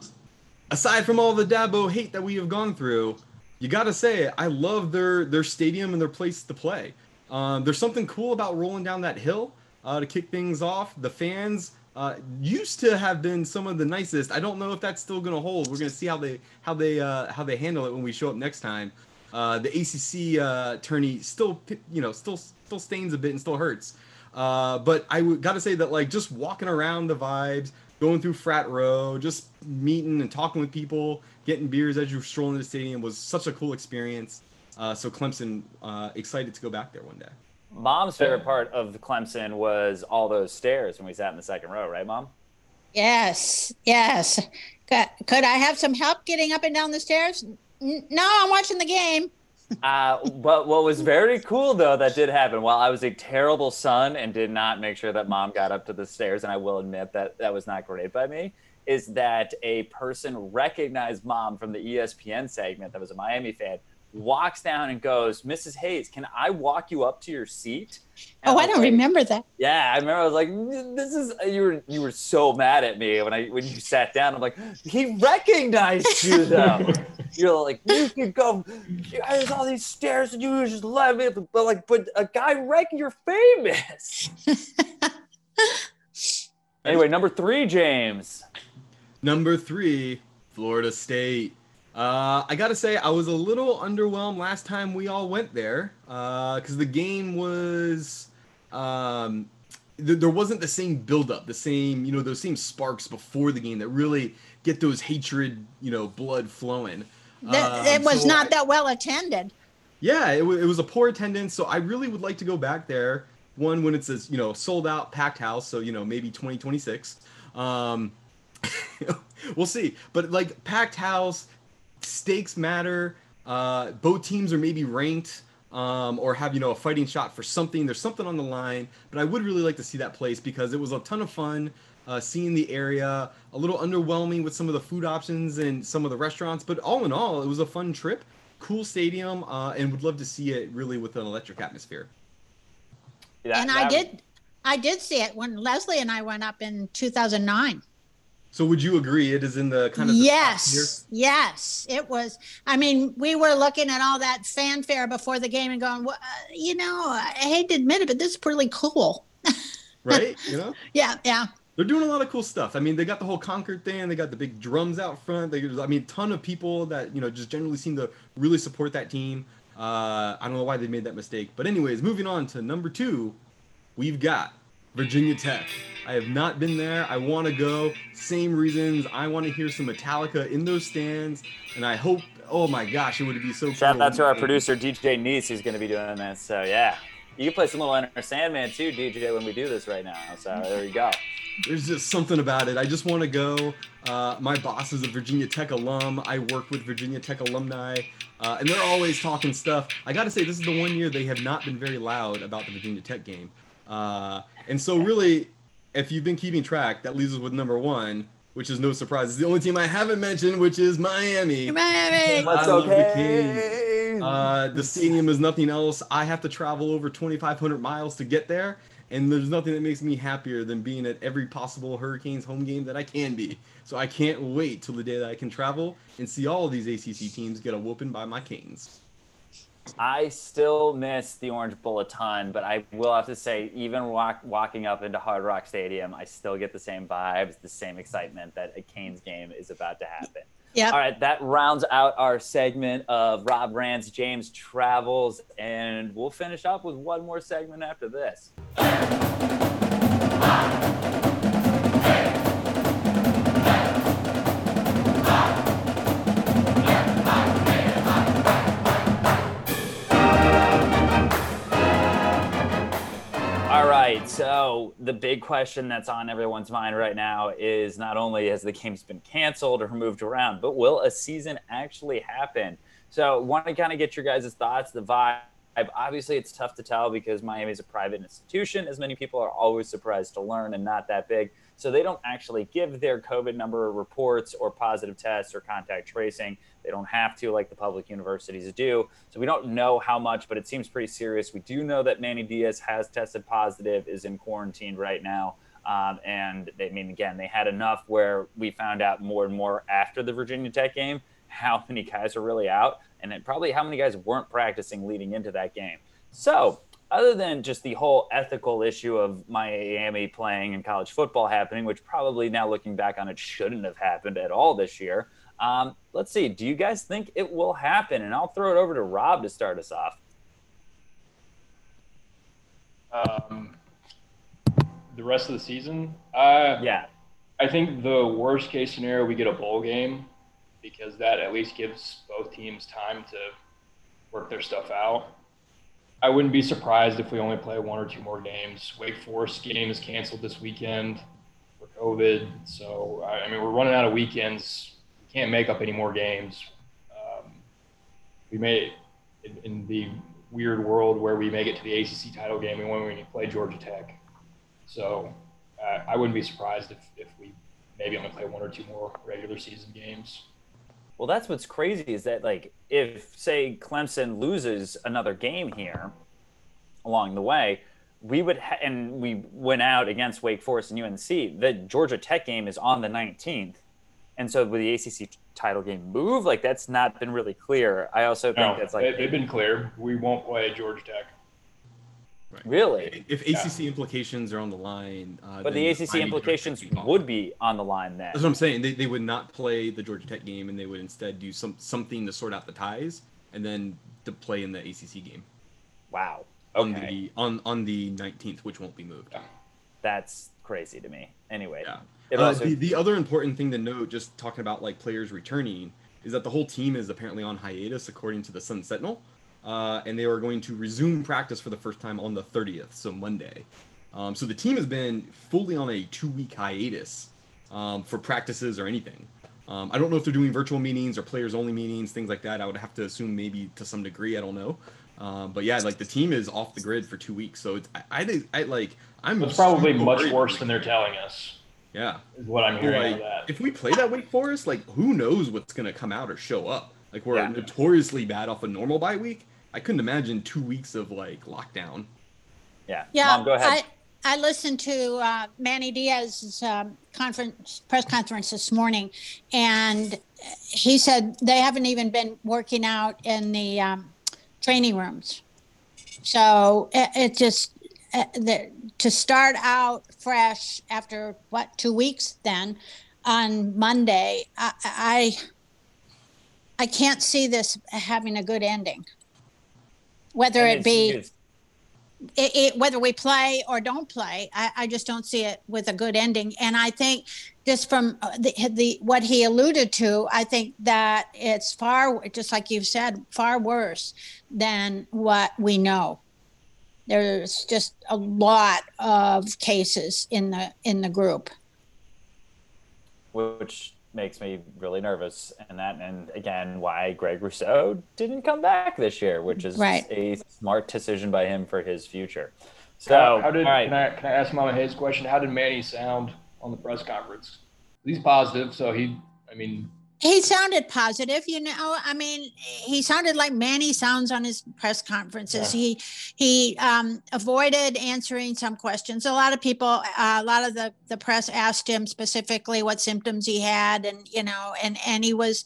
aside from all the Dabo hate that we have gone through, you got to say I love their their stadium and their place to play. Um, there's something cool about rolling down that hill uh, to kick things off. The fans uh, used to have been some of the nicest. I don't know if that's still going to hold. We're going to see how they how they uh, how they handle it when we show up next time. Uh, the ACC uh, tourney still you know still still stains a bit and still hurts. Uh, but I got to say that like just walking around the vibes, going through frat row, just meeting and talking with people, getting beers as you're strolling to the stadium was such a cool experience. Uh, so Clemson, uh, excited to go back there one day. Mom's favorite part of Clemson was all those stairs when we sat in the second row, right, Mom? Yes, yes. Could, could I have some help getting up and down the stairs? N- No, I'm watching the game. Uh, but what was very cool though that did happen. While I was a terrible son and did not make sure that mom got up to the stairs, and I will admit that that was not great by me, is that a person recognized mom from the ESPN segment that was a Miami fan, walks down and goes, "Mrs. Hayes, can I walk you up to your seat?" Oh, and Oh, I was don't like, remember that. Yeah, I remember. I was like, "This is you were you were so mad at me when I when you sat down." I'm like, "He recognized you though." You're like, "You could go. There's all these stairs, and you were just let me." But like, but a guy rec, you're famous. anyway, number three, James. Number three, Florida State. Uh, I gotta say, I was a little underwhelmed last time we all went there because the game was. Um, th- there wasn't the same buildup, the same, you know, those same sparks before the game that really get those hatred, you know, blood flowing. That- Um, it was so not I- that well attended. yeah, it, w- it was a poor attendance, so I really would like to go back there. One when it's a you know sold out packed house, so you know maybe 2026. Um, we'll see, but like packed house, stakes matter. Uh, both teams are maybe ranked um, or have you know a fighting shot for something. There's something on the line, but I would really like to see that place because it was a ton of fun. Uh, seeing the area, a little underwhelming with some of the food options and some of the restaurants, but all in all, it was a fun trip cool stadium uh, and would love to see it really with an electric atmosphere. That- and I that- did, I did see it when Leslie and I went up in 2009. So would you agree it is in the kind of the yes, yes, it was. I mean, we were looking at all that fanfare before the game and going, well, uh, you know, I hate to admit it, but this is pretty cool. right? You know, Yeah, yeah. they're doing a lot of cool stuff. I mean, they got the whole Concord thing. They got the big drums out front. They, I mean, ton of people that you know just generally seem to really support that team. Uh, I don't know why they made that mistake, but anyways, moving on to number two, we've got Virginia Tech. I have not been there. I want to go. Same reasons. I want to hear some Metallica in those stands, and I hope. Oh my gosh, it would be so cool. Shout cool. out to our producer DJ Neese, who's going to be doing this. So yeah, you can play some little Enter Sandman too, DJ, when we do this right now. So there you go. There's just something about it. I just want to go. Uh, my boss is a Virginia Tech alum. I work with Virginia Tech alumni, uh, and they're always talking stuff. I got to say, this is the one year they have not been very loud about the Virginia Tech game. Uh, and so, really, if you've been keeping track, that leaves us with number one, which is no surprise. It's the only team I haven't mentioned, which is Miami. Miami. That's I love the okay. Uh, the stadium is nothing else. I have to travel over 2,500 miles to get there, and there's nothing that makes me happier than being at every possible Hurricanes home game that I can be. So I can't wait till the day that I can travel and see all of these ACC teams get a whooping by my Canes. I still miss the Orange Bowl a ton, but I will have to say, even walk, walking up into Hard Rock Stadium, I still get the same vibes, the same excitement that a Canes game is about to happen. Yep. All right, that rounds out our segment of Rob Rants, James Travels, and we'll finish up with one more segment after this. So the big question that's on everyone's mind right now is not only has the game's been canceled or moved around, but will a season actually happen? So, want to kind of get your guys' thoughts, the vibe. Obviously, it's tough to tell because Miami is a private institution, as many people are always surprised to learn, and not that big. So, they don't actually give their COVID number reports or positive tests or contact tracing. They don't have to, like the public universities do. So we don't know how much, but it seems pretty serious. We do know that Manny Diaz has tested positive, is in quarantine right now. Um, and they, I mean, again, they had enough where we found out more and more after the Virginia Tech game how many guys are really out, and then probably how many guys weren't practicing leading into that game. So, other than just the whole ethical issue of Miami playing and college football happening, which probably now looking back on it shouldn't have happened at all this year, um, let's see. Do you guys think it will happen? And I'll throw it over to Rob to start us off. Um, the rest of the season, uh, Yeah. I think the worst case scenario we get a bowl game because that at least gives both teams time to work their stuff out. I wouldn't be surprised if we only play one or two more games. Wake Forest game is canceled this weekend for COVID. So I mean, we're running out of weekends. Can't make up any more games. Um, we may, in, in, the weird world where we make it to the ACC title game, we want to play Georgia Tech. So uh, I wouldn't be surprised if, if we maybe only play one or two more regular season games. Well, that's what's crazy is that like if say Clemson loses another game here along the way, we would ha- and we went out against Wake Forest and UNC. The Georgia Tech game is on the 19th, and so with the ACC title game move, like that's not been really clear. I also think no, that's like they've been clear. We won't play Georgia Tech. Right. Really? If ACC yeah. implications are on the line, uh, but the ACC implications would be on the line then. That's what I'm saying. They, they would not play the Georgia Tech game, and they would instead do some something to sort out the ties, and then to play in the ACC game. Wow. Okay. On the on on the 19th, which won't be moved. That's crazy to me. Anyway. Yeah. Uh, also... the, the other important thing to note, just talking about like players returning, is that the whole team is apparently on hiatus, according to the Sun Sentinel uh, and they are going to resume practice for the first time on the 30th, so Monday. Um, so the team has been fully on a two-week hiatus um, for practices or anything. Um, I don't know if they're doing virtual meetings or players-only meetings, things like that. I would have to assume maybe to some degree. I don't know. Um, but yeah, like the team is off the grid for two weeks, so it's I, I, I like I'm. It's probably much worse than they're telling us. Yeah, is what I'm hearing. Like, if we play that Wake Forest, like who knows what's gonna come out or show up? Like we're yeah. notoriously bad off a normal bye week. I couldn't imagine two weeks of like lockdown. Yeah. Yeah. Mom, go ahead. I, I listened to uh, Manny Diaz's um, conference press conference this morning, and he said they haven't even been working out in the um, training rooms. So it, it just uh, the, to start out fresh after what two weeks then on Monday, I, I I can't see this having a good ending whether it be it, it, whether we play or don't play, I, I, just don't see it with a good ending. And I think just from uh, the, the what he alluded to, I think that it's far, just like you've said, far worse than what we know. There's just a lot of cases in the in the group, which makes me really nervous. And that, and again, why Greg Rousseau didn't come back this year, which is right. a smart decision by him for his future. So, how, how did, right. can, I, can I ask Mama Hayes question? How did Manny sound on the press conference? He's positive, so he, I mean, he sounded positive you know? I mean he sounded like manny sounds on his press conferences. Yeah. he he um, avoided answering some questions. A lot of people uh, a lot of the the press asked him specifically what symptoms he had and you know and and he was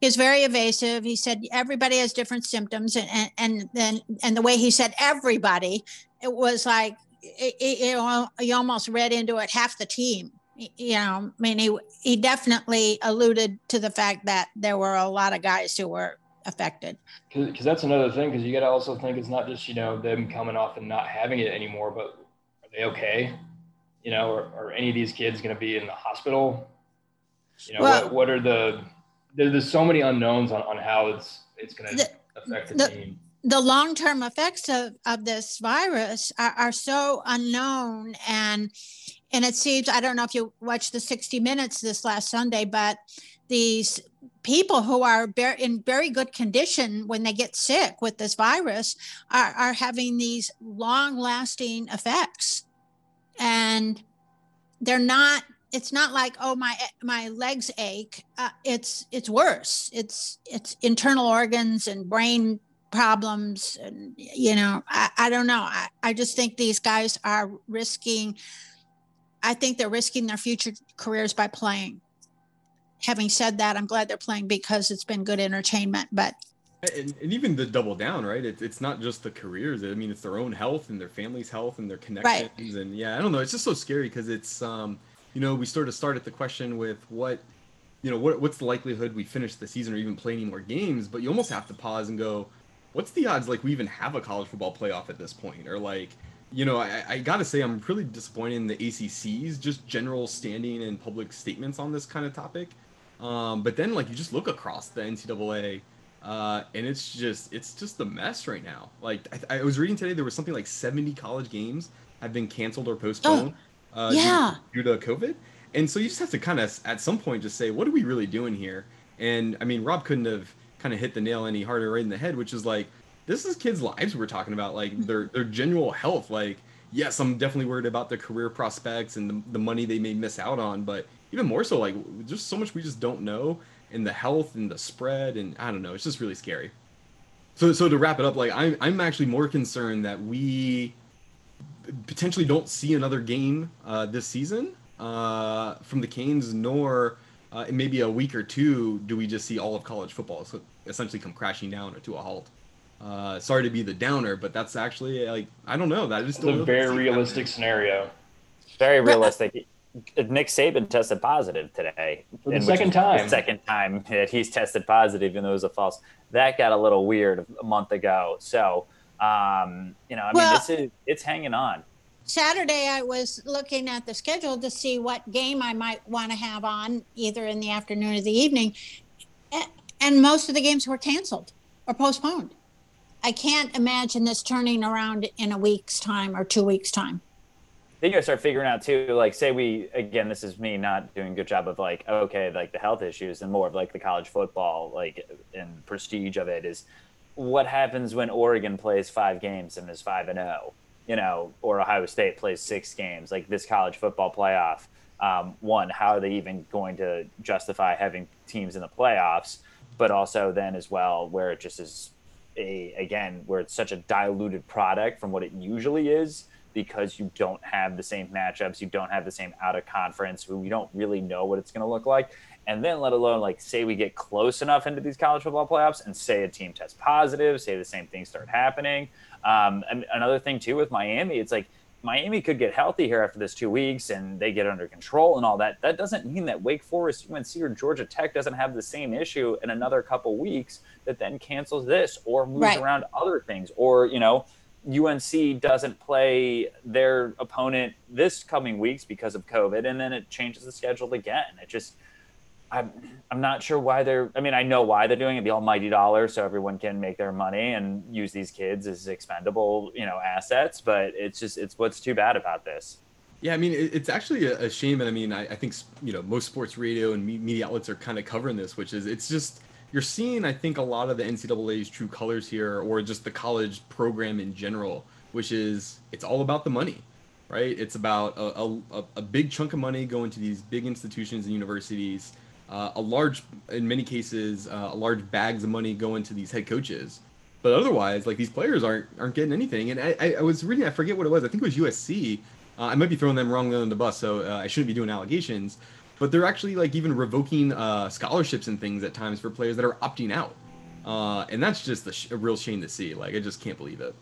he was very evasive. He said everybody has different symptoms and and, and then and the way he said everybody it was like it, it, it, you almost read into it half the team you know, I mean, he he definitely alluded to the fact that there were a lot of guys who were affected. Because that's another thing. Because you got to also think it's not just you know them coming off and not having it anymore, but are they okay? You know, are, are any of these kids going to be in the hospital? You know, well, what, what are the there, there's so many unknowns on, on how it's it's going to affect the, the team the long-term effects of, of this virus are, are so unknown and and it seems i don't know if you watched the 60 minutes this last sunday but these people who are in very good condition when they get sick with this virus are, are having these long lasting effects. And they're not it's not like oh my my legs ache. Uh, it's it's worse. It's it's internal organs and brain problems and you know i, I don't know. I, I just think these guys are risking I think they're risking their future careers by playing. Having said that, I'm glad they're playing because it's been good entertainment. But and, and even the double down, right? It's it's not just the careers. I mean, it's their own health and their family's health and their connections. Right. And yeah, I don't know. It's just so scary because it's um, you know, we sort of started the question with what, you know, what what's the likelihood we finish the season or even play any more games? But you almost have to pause and go, what's the odds like we even have a college football playoff at this point, or like you know, I, I gotta say, I'm really disappointed in the ACC's just general standing and public statements on this kind of topic. Um, but then, like, you just look across the NCAA, uh, and it's just it's just a mess right now. Like, I, I, was reading today, there was something like 70 college games have been canceled or postponed. Oh, uh, yeah. Due, due, to COVID, And so you just have to kind of at some point just say, what are we really doing here? And I mean, Rob couldn't have kind of hit the nail any harder right in the head, which is like, this is kids' lives we're talking about, like their their general health. Like, yes, I'm definitely worried about their career prospects and the, the money they may miss out on, but even more so, like, just so much we just don't know, and the health and the spread, and I don't know, it's just really scary. So, so to wrap it up, like, I'm I'm actually more concerned that we potentially don't see another game uh, this season uh, from the Canes, nor uh, in maybe a week or two do we just see all of college football so essentially come crashing down or to a halt. Uh, sorry to be the downer, but that's actually like I don't know. That is still a very realistic scenario. Very realistic. Nick Saban tested positive today. For the second time. The second time that he's tested positive, even though it was a false. That got a little weird a month ago. So, um, you know, I well, mean, this is it's hanging on. Saturday, I was looking at the schedule to see what game I might want to have on, either in the afternoon or the evening, and most of the games were canceled or postponed. I can't imagine this turning around in a week's time or two weeks' time. Then you start figuring out too, like say we again, this is me not doing a good job of like, okay, like the health issues and more of like the college football, like and prestige of it is what happens when Oregon plays five games and is five and oh, you know, or Ohio State plays six games, like this college football playoff. Um, one, how are they even going to justify having teams in the playoffs? But also then as well, where it just is a again where it's such a diluted product from what it usually is because you don't have the same matchups, you don't have the same out of conference, we don't really know what it's going to look like. And then, let alone like say we get close enough into these college football playoffs and say a team tests positive, say the same things start happening. Um, another thing too with Miami, it's like Miami could get healthy here after this two weeks and they get under control and all that. That doesn't mean that Wake Forest, UNC, or Georgia Tech doesn't have the same issue in another couple weeks that then cancels this or moves right. around other things. Or, you know, UNC doesn't play their opponent this coming weeks because of COVID and then it changes the schedule again. It just – I'm I'm not sure why they're. I mean, I know why they're doing it. The almighty dollar, so everyone can make their money and use these kids as expendable, you know, assets. But it's just it's what's too bad about this. Yeah, I mean, it's actually a shame, and I mean, I, I think you know most sports radio and media outlets are kind of covering this, which is it's just you're seeing, I think, a lot of the NCAA's true colors here, or just the college program in general, which is it's all about the money, right? It's about a, a, a big chunk of money going to these big institutions and universities uh, a large, in many cases, uh, a large bags of money going to these head coaches. But otherwise, like these players aren't aren't getting anything. And I, I was reading, I forget what it was. I think it was USC. Uh, I might be throwing them wrong on the bus, so uh, I shouldn't be doing allegations. But they're actually like even revoking uh, scholarships and things at times for players that are opting out. Uh, and that's just a, sh- a real shame to see. Like I just can't believe it.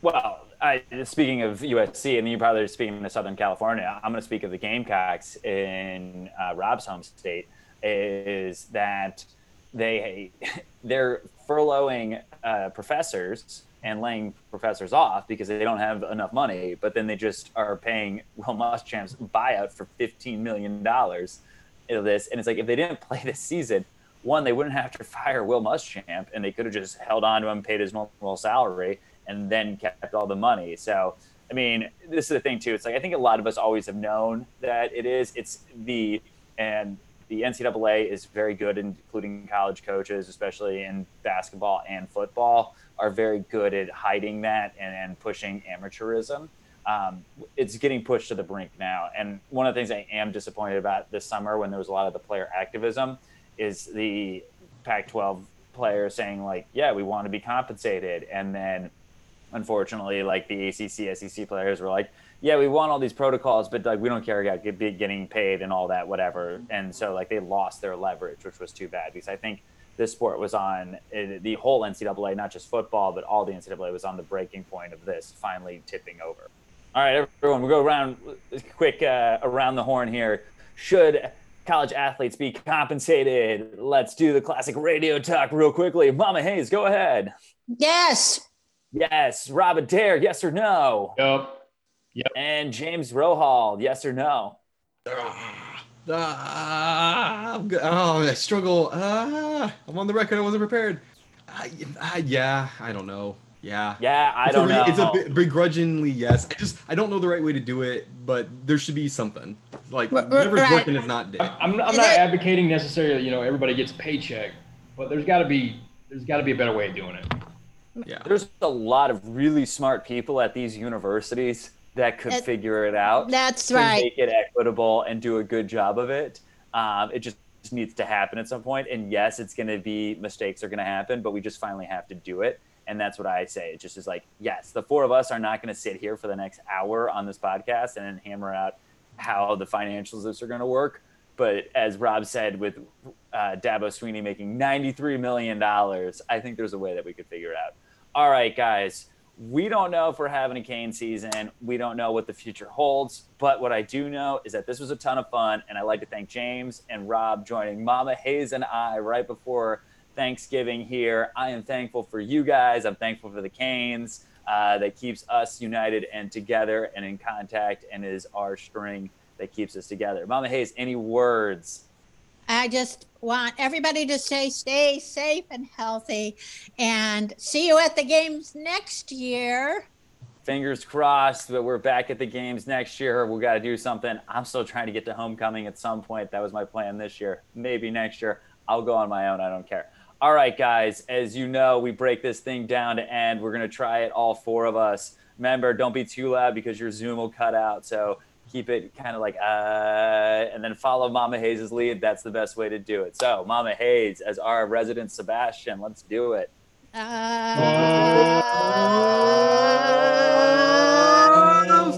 Well, I, speaking of USC, and you probably are speaking of Southern California, I'm going to speak of the Gamecocks in uh, Rob's home state is that they they're furloughing uh, professors and laying professors off because they don't have enough money. But then they just are paying Will Muschamp's buyout for fifteen million dollars of this, and it's like if they didn't play this season, one they wouldn't have to fire Will Muschamp, and they could have just held on to him, paid his normal salary, and then kept all the money. So. I mean, this is the thing too. It's like I think a lot of us always have known that it is. It's the and the NCAA is very good, including college coaches, especially in basketball and football, are very good at hiding that and, and pushing amateurism. Um, it's getting pushed to the brink now. And one of the things I am disappointed about this summer when there was a lot of the player activism is the Pac 12 players saying, like, yeah, we want to be compensated. And then unfortunately, like the ACC, SEC players were like, yeah, we want all these protocols, but like we don't care about getting paid and all that, whatever. And so like they lost their leverage, which was too bad because I think this sport was on the whole NCAA, not just football, but all the NCAA was on the breaking point of this finally tipping over. All right, everyone, we'll go around quick uh, around the horn here. Should college athletes be compensated? Let's do the classic radio talk real quickly. Mama Hayes, go ahead. Yes. Yes. Rob Adair, yes or no? Yep. Yep. And James Rohal, yes or no? Ah, ah, oh, I struggle. Ah, I'm on the record. I wasn't prepared. Uh, yeah, I don't know. Yeah. Yeah, I it's don't a, know. It's a begrudgingly yes. I just I don't know the right way to do it, but there should be something. Like R- r- whatever's working is not dead. I'm, I'm not advocating necessarily, you know, everybody gets a paycheck, but there's got to be there's got to be a better way of doing it. Yeah. There's a lot of really smart people at these universities that could That- figure it out. That's to right. make it equitable and do a good job of it. Um, it just needs to happen at some point. And yes, it's going to be mistakes are going to happen, but we just finally have to do it. And that's what I say. It just is like, yes, the four of us are not going to sit here for the next hour on this podcast and then hammer out how the financials of this are going to work. But as Rob said, with uh, Dabo Swinney making $93 million, I think there's a way that we could figure it out. All right, guys we don't know if we're having a Cane season. We don't know what the future holds. But what I do know is that this was a ton of fun. And I'd like to thank James and Rob joining Mama Hayes and I right before Thanksgiving here. I am thankful for you guys. I'm thankful for the Canes uh, that keeps us united and together and in contact and is our string that keeps us together. Mama Hayes, any words? I just want everybody to stay stay safe and healthy and see you at the games next year. fingers crossed that we're back at the games next year. We got to do something. I'm still trying to get to homecoming at some point. That was my plan this year. Maybe next year. I'll go on my own. I don't care. All right, guys. As you know, we break this thing down to end. We're going to try it, all four of us. Remember, don't be too loud because your Zoom will cut out. So keep it kind of like, uh, and then follow Mama Hayes' lead. That's the best way to do it. So, Mama Hayes, as our resident Sebastian, let's do it. Uh,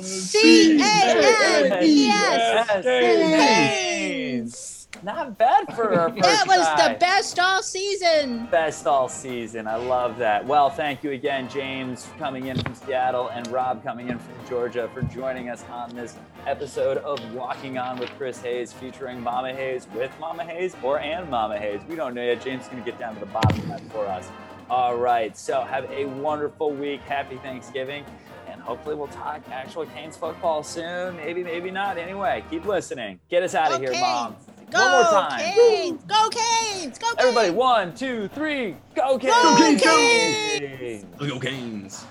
C A N E S. Yes. Hayes. Not bad for our first That was the best all season. Best all season. I love that. Well, thank you again, James, coming in from Seattle, and Rob coming in from Georgia for joining us on this episode of Walking On with Chris Hayes, featuring Mama Hayes with Mama Hayes or and Mama Hayes. We don't know yet. James is going to get down to the bottom of that for us. All right. So have a wonderful week. Happy Thanksgiving. And hopefully we'll talk actual Canes football soon. Maybe, maybe not. Anyway, keep listening. Get us out of Go here. Mom. Go One more time. Canes. Go Canes. Go Canes. Everybody, one, two, three, go Canes! Go Canes, go! Canes! Let's go Canes.